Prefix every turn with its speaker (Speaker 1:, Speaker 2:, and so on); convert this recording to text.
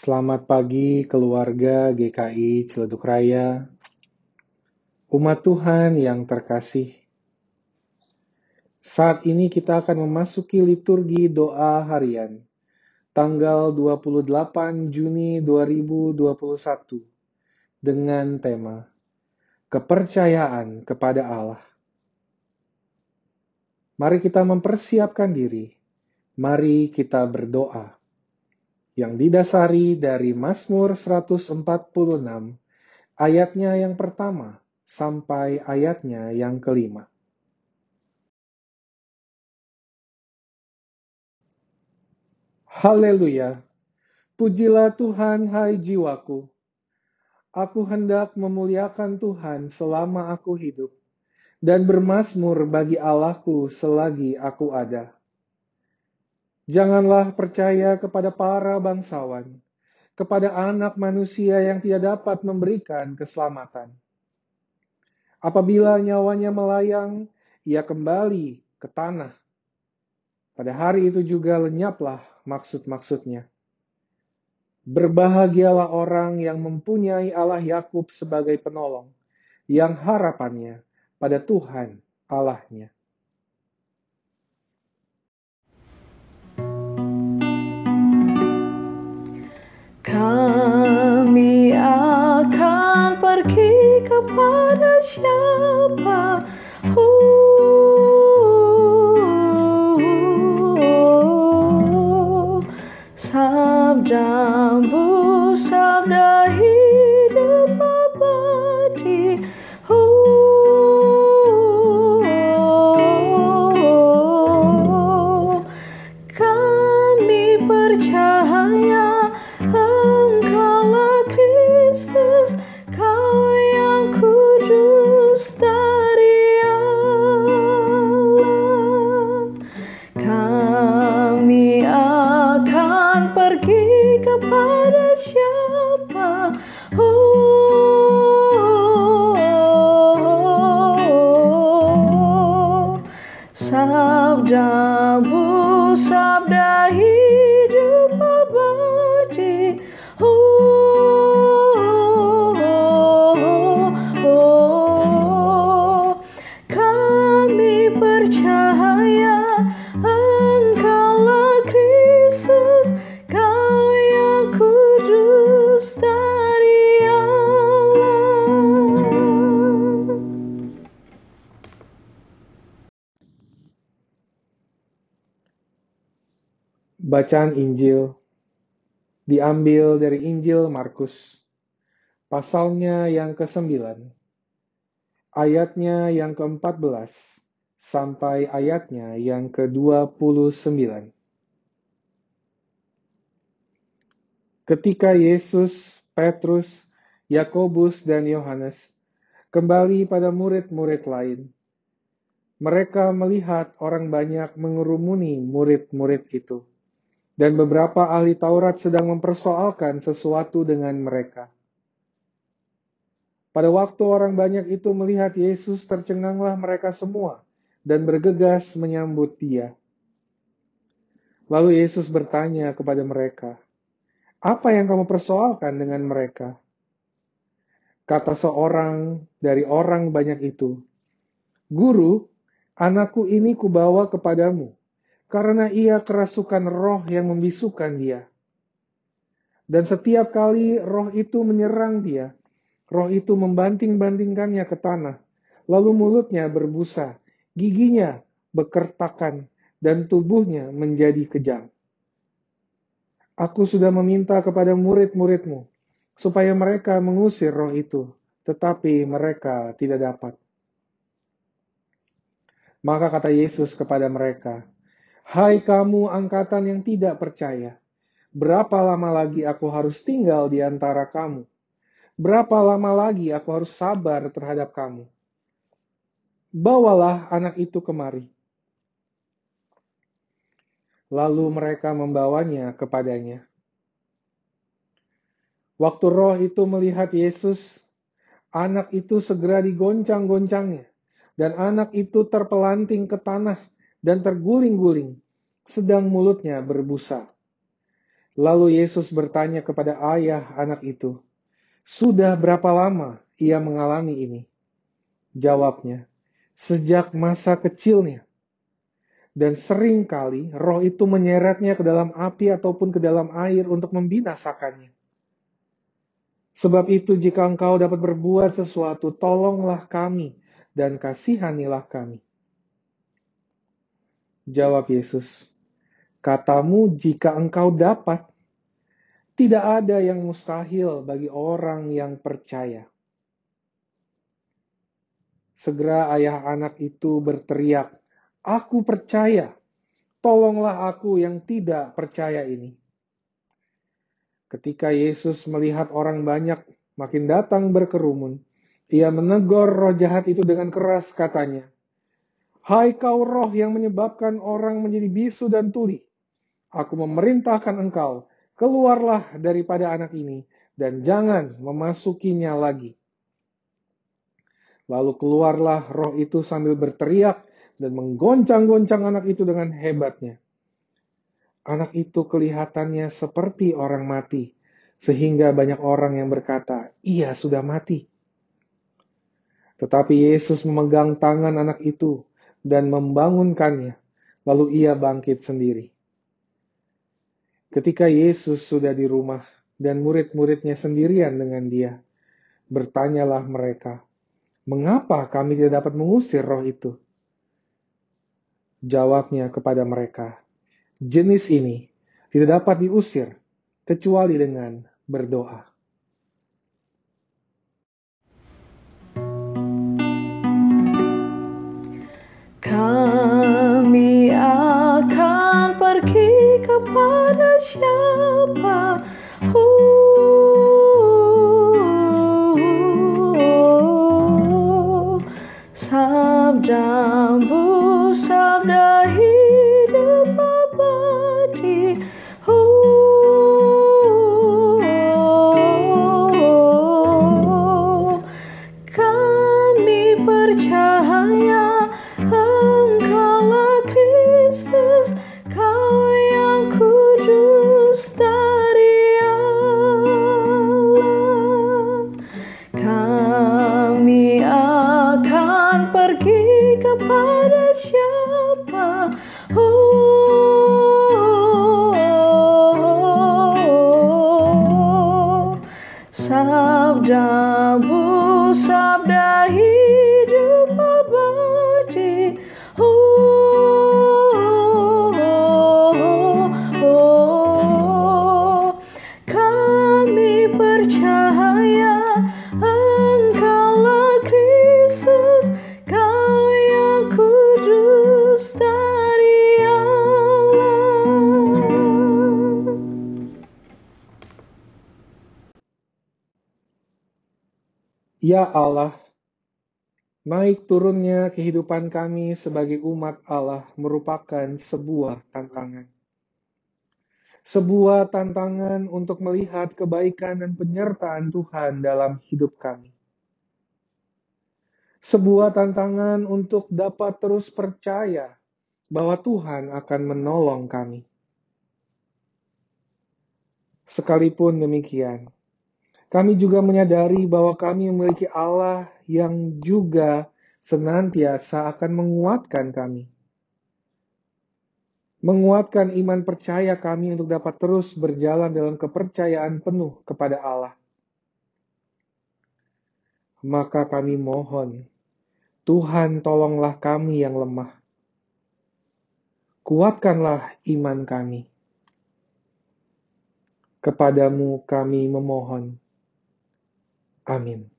Speaker 1: Selamat pagi keluarga GKI Ciledug Raya, umat Tuhan yang terkasih. Saat ini kita akan memasuki liturgi doa harian, tanggal 28 Juni 2021, dengan tema Kepercayaan kepada Allah. Mari kita mempersiapkan diri, mari kita berdoa yang didasari dari Mazmur 146 ayatnya yang pertama sampai ayatnya yang kelima. Haleluya! Pujilah Tuhan, hai jiwaku. Aku hendak memuliakan Tuhan selama aku hidup, dan bermasmur bagi Allahku selagi aku ada. Janganlah percaya kepada para bangsawan, kepada anak manusia yang tidak dapat memberikan keselamatan. Apabila nyawanya melayang, ia kembali ke tanah. Pada hari itu juga lenyaplah maksud-maksudnya. Berbahagialah orang yang mempunyai Allah Yakub sebagai penolong, yang harapannya pada Tuhan Allahnya.
Speaker 2: yang busab dahi percaya Engkaulah Kristus, Kau yang kudus dari Allah.
Speaker 1: Bacaan Injil diambil dari Injil Markus, pasalnya yang ke-9, ayatnya yang ke-14 sampai ayatnya yang ke-29. Ketika Yesus, Petrus, Yakobus, dan Yohanes kembali pada murid-murid lain, mereka melihat orang banyak mengerumuni murid-murid itu dan beberapa ahli Taurat sedang mempersoalkan sesuatu dengan mereka. Pada waktu orang banyak itu melihat Yesus, tercenganglah mereka semua dan bergegas menyambut Dia. Lalu Yesus bertanya kepada mereka, "Apa yang kamu persoalkan dengan mereka?" Kata seorang dari orang banyak itu, "Guru, anakku ini kubawa kepadamu." karena ia kerasukan roh yang membisukan dia. Dan setiap kali roh itu menyerang dia, roh itu membanting-bantingkannya ke tanah, lalu mulutnya berbusa, giginya bekertakan, dan tubuhnya menjadi kejang. Aku sudah meminta kepada murid-muridmu, supaya mereka mengusir roh itu, tetapi mereka tidak dapat. Maka kata Yesus kepada mereka, Hai kamu angkatan yang tidak percaya, berapa lama lagi aku harus tinggal di antara kamu? Berapa lama lagi aku harus sabar terhadap kamu? Bawalah anak itu kemari. Lalu mereka membawanya kepadanya. Waktu roh itu melihat Yesus, anak itu segera digoncang-goncangnya, dan anak itu terpelanting ke tanah dan terguling-guling, sedang mulutnya berbusa. Lalu Yesus bertanya kepada ayah anak itu, "Sudah berapa lama ia mengalami ini?" Jawabnya, "Sejak masa kecilnya." Dan sering kali roh itu menyeretnya ke dalam api ataupun ke dalam air untuk membinasakannya. Sebab itu jika engkau dapat berbuat sesuatu, tolonglah kami dan kasihanilah kami. Jawab Yesus, katamu jika engkau dapat, tidak ada yang mustahil bagi orang yang percaya. Segera ayah anak itu berteriak, "Aku percaya, tolonglah aku yang tidak percaya ini." Ketika Yesus melihat orang banyak makin datang berkerumun, ia menegur roh jahat itu dengan keras katanya, Hai kau roh yang menyebabkan orang menjadi bisu dan tuli, aku memerintahkan engkau keluarlah daripada anak ini dan jangan memasukinya lagi. Lalu keluarlah roh itu sambil berteriak dan menggoncang-goncang anak itu dengan hebatnya. Anak itu kelihatannya seperti orang mati, sehingga banyak orang yang berkata, "Ia sudah mati." Tetapi Yesus memegang tangan anak itu dan membangunkannya, lalu ia bangkit sendiri. Ketika Yesus sudah di rumah dan murid-muridnya sendirian dengan dia, bertanyalah mereka, "Mengapa kami tidak dapat mengusir roh itu?" Jawabnya kepada mereka, "Jenis ini tidak dapat diusir kecuali dengan berdoa."
Speaker 2: Kami akan pergi kepada siapa uh,
Speaker 1: Ya Allah, naik turunnya kehidupan kami sebagai umat Allah merupakan sebuah tantangan. Sebuah tantangan untuk melihat kebaikan dan penyertaan Tuhan dalam hidup kami. Sebuah tantangan untuk dapat terus percaya bahwa Tuhan akan menolong kami. Sekalipun demikian, kami juga menyadari bahwa kami memiliki Allah yang juga senantiasa akan menguatkan kami. Menguatkan iman percaya kami untuk dapat terus berjalan dalam kepercayaan penuh kepada Allah. Maka kami mohon, Tuhan tolonglah kami yang lemah. Kuatkanlah iman kami. Kepadamu kami memohon. Аминь.